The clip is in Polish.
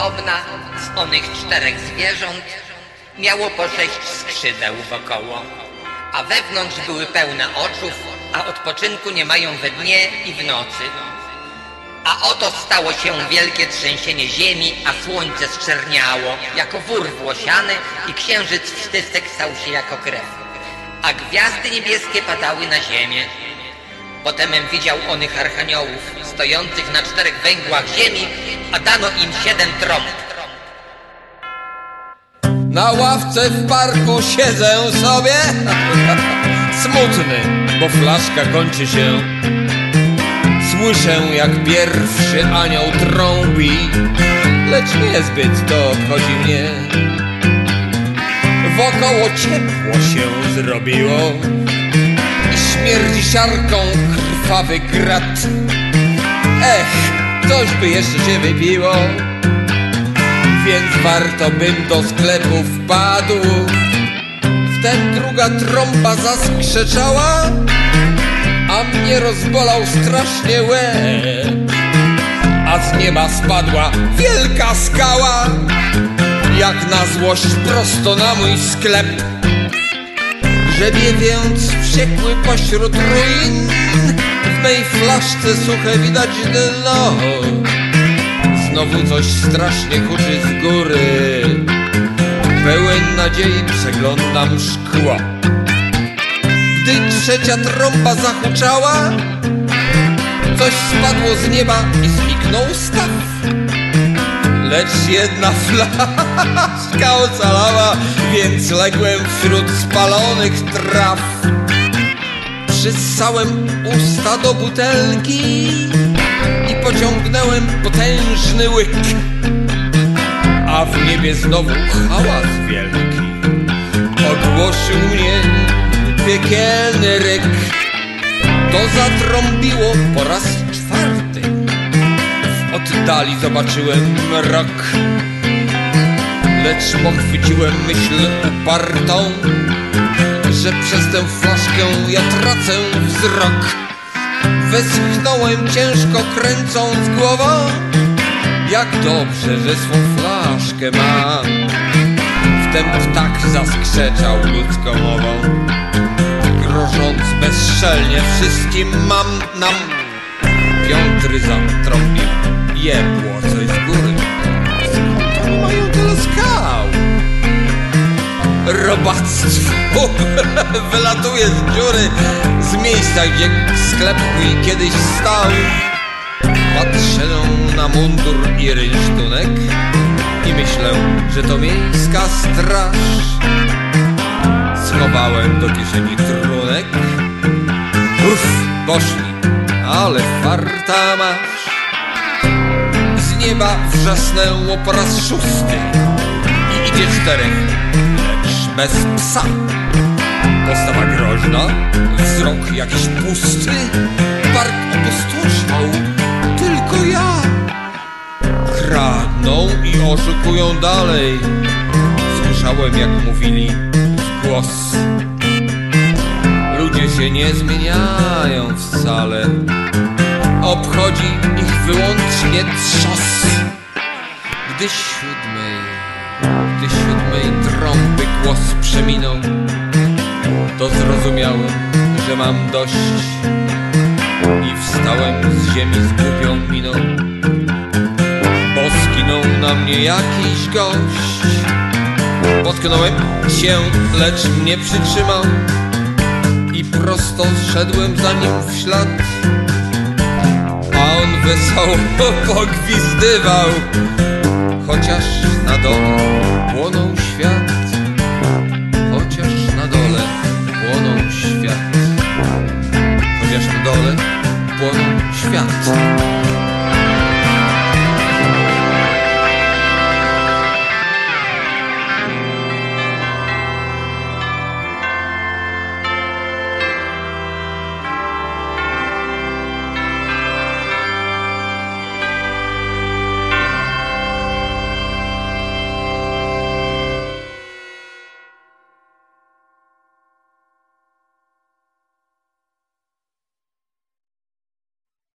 osobna z onych czterech zwierząt miało po sześć skrzydeł wokoło, a wewnątrz były pełne oczów, a odpoczynku nie mają we dnie i w nocy. A oto stało się wielkie trzęsienie ziemi, a słońce zczerniało jako wór włosiany i księżyc wstysek stał się jako krew. A gwiazdy niebieskie padały na ziemię. Potemem widział onych archaniołów, stojących na czterech węgłach ziemi, a dano im siedem trąb. Na ławce w parku siedzę sobie. Smutny, bo flaszka kończy się. Słyszę jak pierwszy anioł trąbi Lecz niezbyt to obchodzi mnie. Wokoło ciepło się zrobiło siarką krwawy grat Ech, coś by jeszcze się wypiło więc warto bym do sklepu wpadł. Wtem druga trąba zaskrzeczała, a mnie rozbolał strasznie łeb. A z nieba spadła wielka skała, jak na złość prosto na mój sklep. Grzebie więc wściekły pośród ruin, w mej flaszce suche widać dno. Znowu coś strasznie huczy z góry. Pełen nadziei przeglądam szkło. Gdy trzecia trąba zahuczała Coś spadło z nieba i zniknął staw Lecz jedna flaszka ocalała Więc ległem wśród spalonych traw Przyssałem usta do butelki i pociągnąłem potężny łyk. A w niebie znowu hałas wielki ogłosił mnie piekielny ryk. To zatrąbiło po raz. W oddali zobaczyłem mrok, lecz pochwyciłem myśl upartą, że przez tę flaszkę ja tracę wzrok. Westchnąłem ciężko kręcąc głową Jak dobrze, że swą flaszkę mam. Wtem ptak zaskrzeczał ludzką mową Grożąc bezczelnie wszystkim mam nam. Piątry zatrąbił Jebło coś z góry. Skąd oni mają tyle skał? Robactwo wylatuje z dziury Z miejsca, gdzie sklep mój kiedyś stał. Patrzę na mundur i rynsztunek I myślę, że to miejska straż. Schowałem do kieszeni trunek. Uff, poszli, ale farta masz nieba wrzasnęło po raz szósty I idzie czterech bez psa. Postawa groźna, wzrok jakiś pusty, park opustoszał, tylko ja. Kradną i oszukują dalej. Słyszałem, jak mówili w głos. Ludzie się nie zmieniają wcale. Obchodzi ich wyłącznie trzos. Gdy siódmej gdy siódmej trąby głos przeminął, to zrozumiałem, że mam dość i wstałem z ziemi z głupią miną, bo skinął na mnie jakiś gość. Potknąłem się, lecz mnie przytrzymał i prosto zszedłem za nim w ślad. Wesoło pogwizdywał, chociaż na dole płonął świat, chociaż na dole płonął świat, chociaż na dole płonął świat.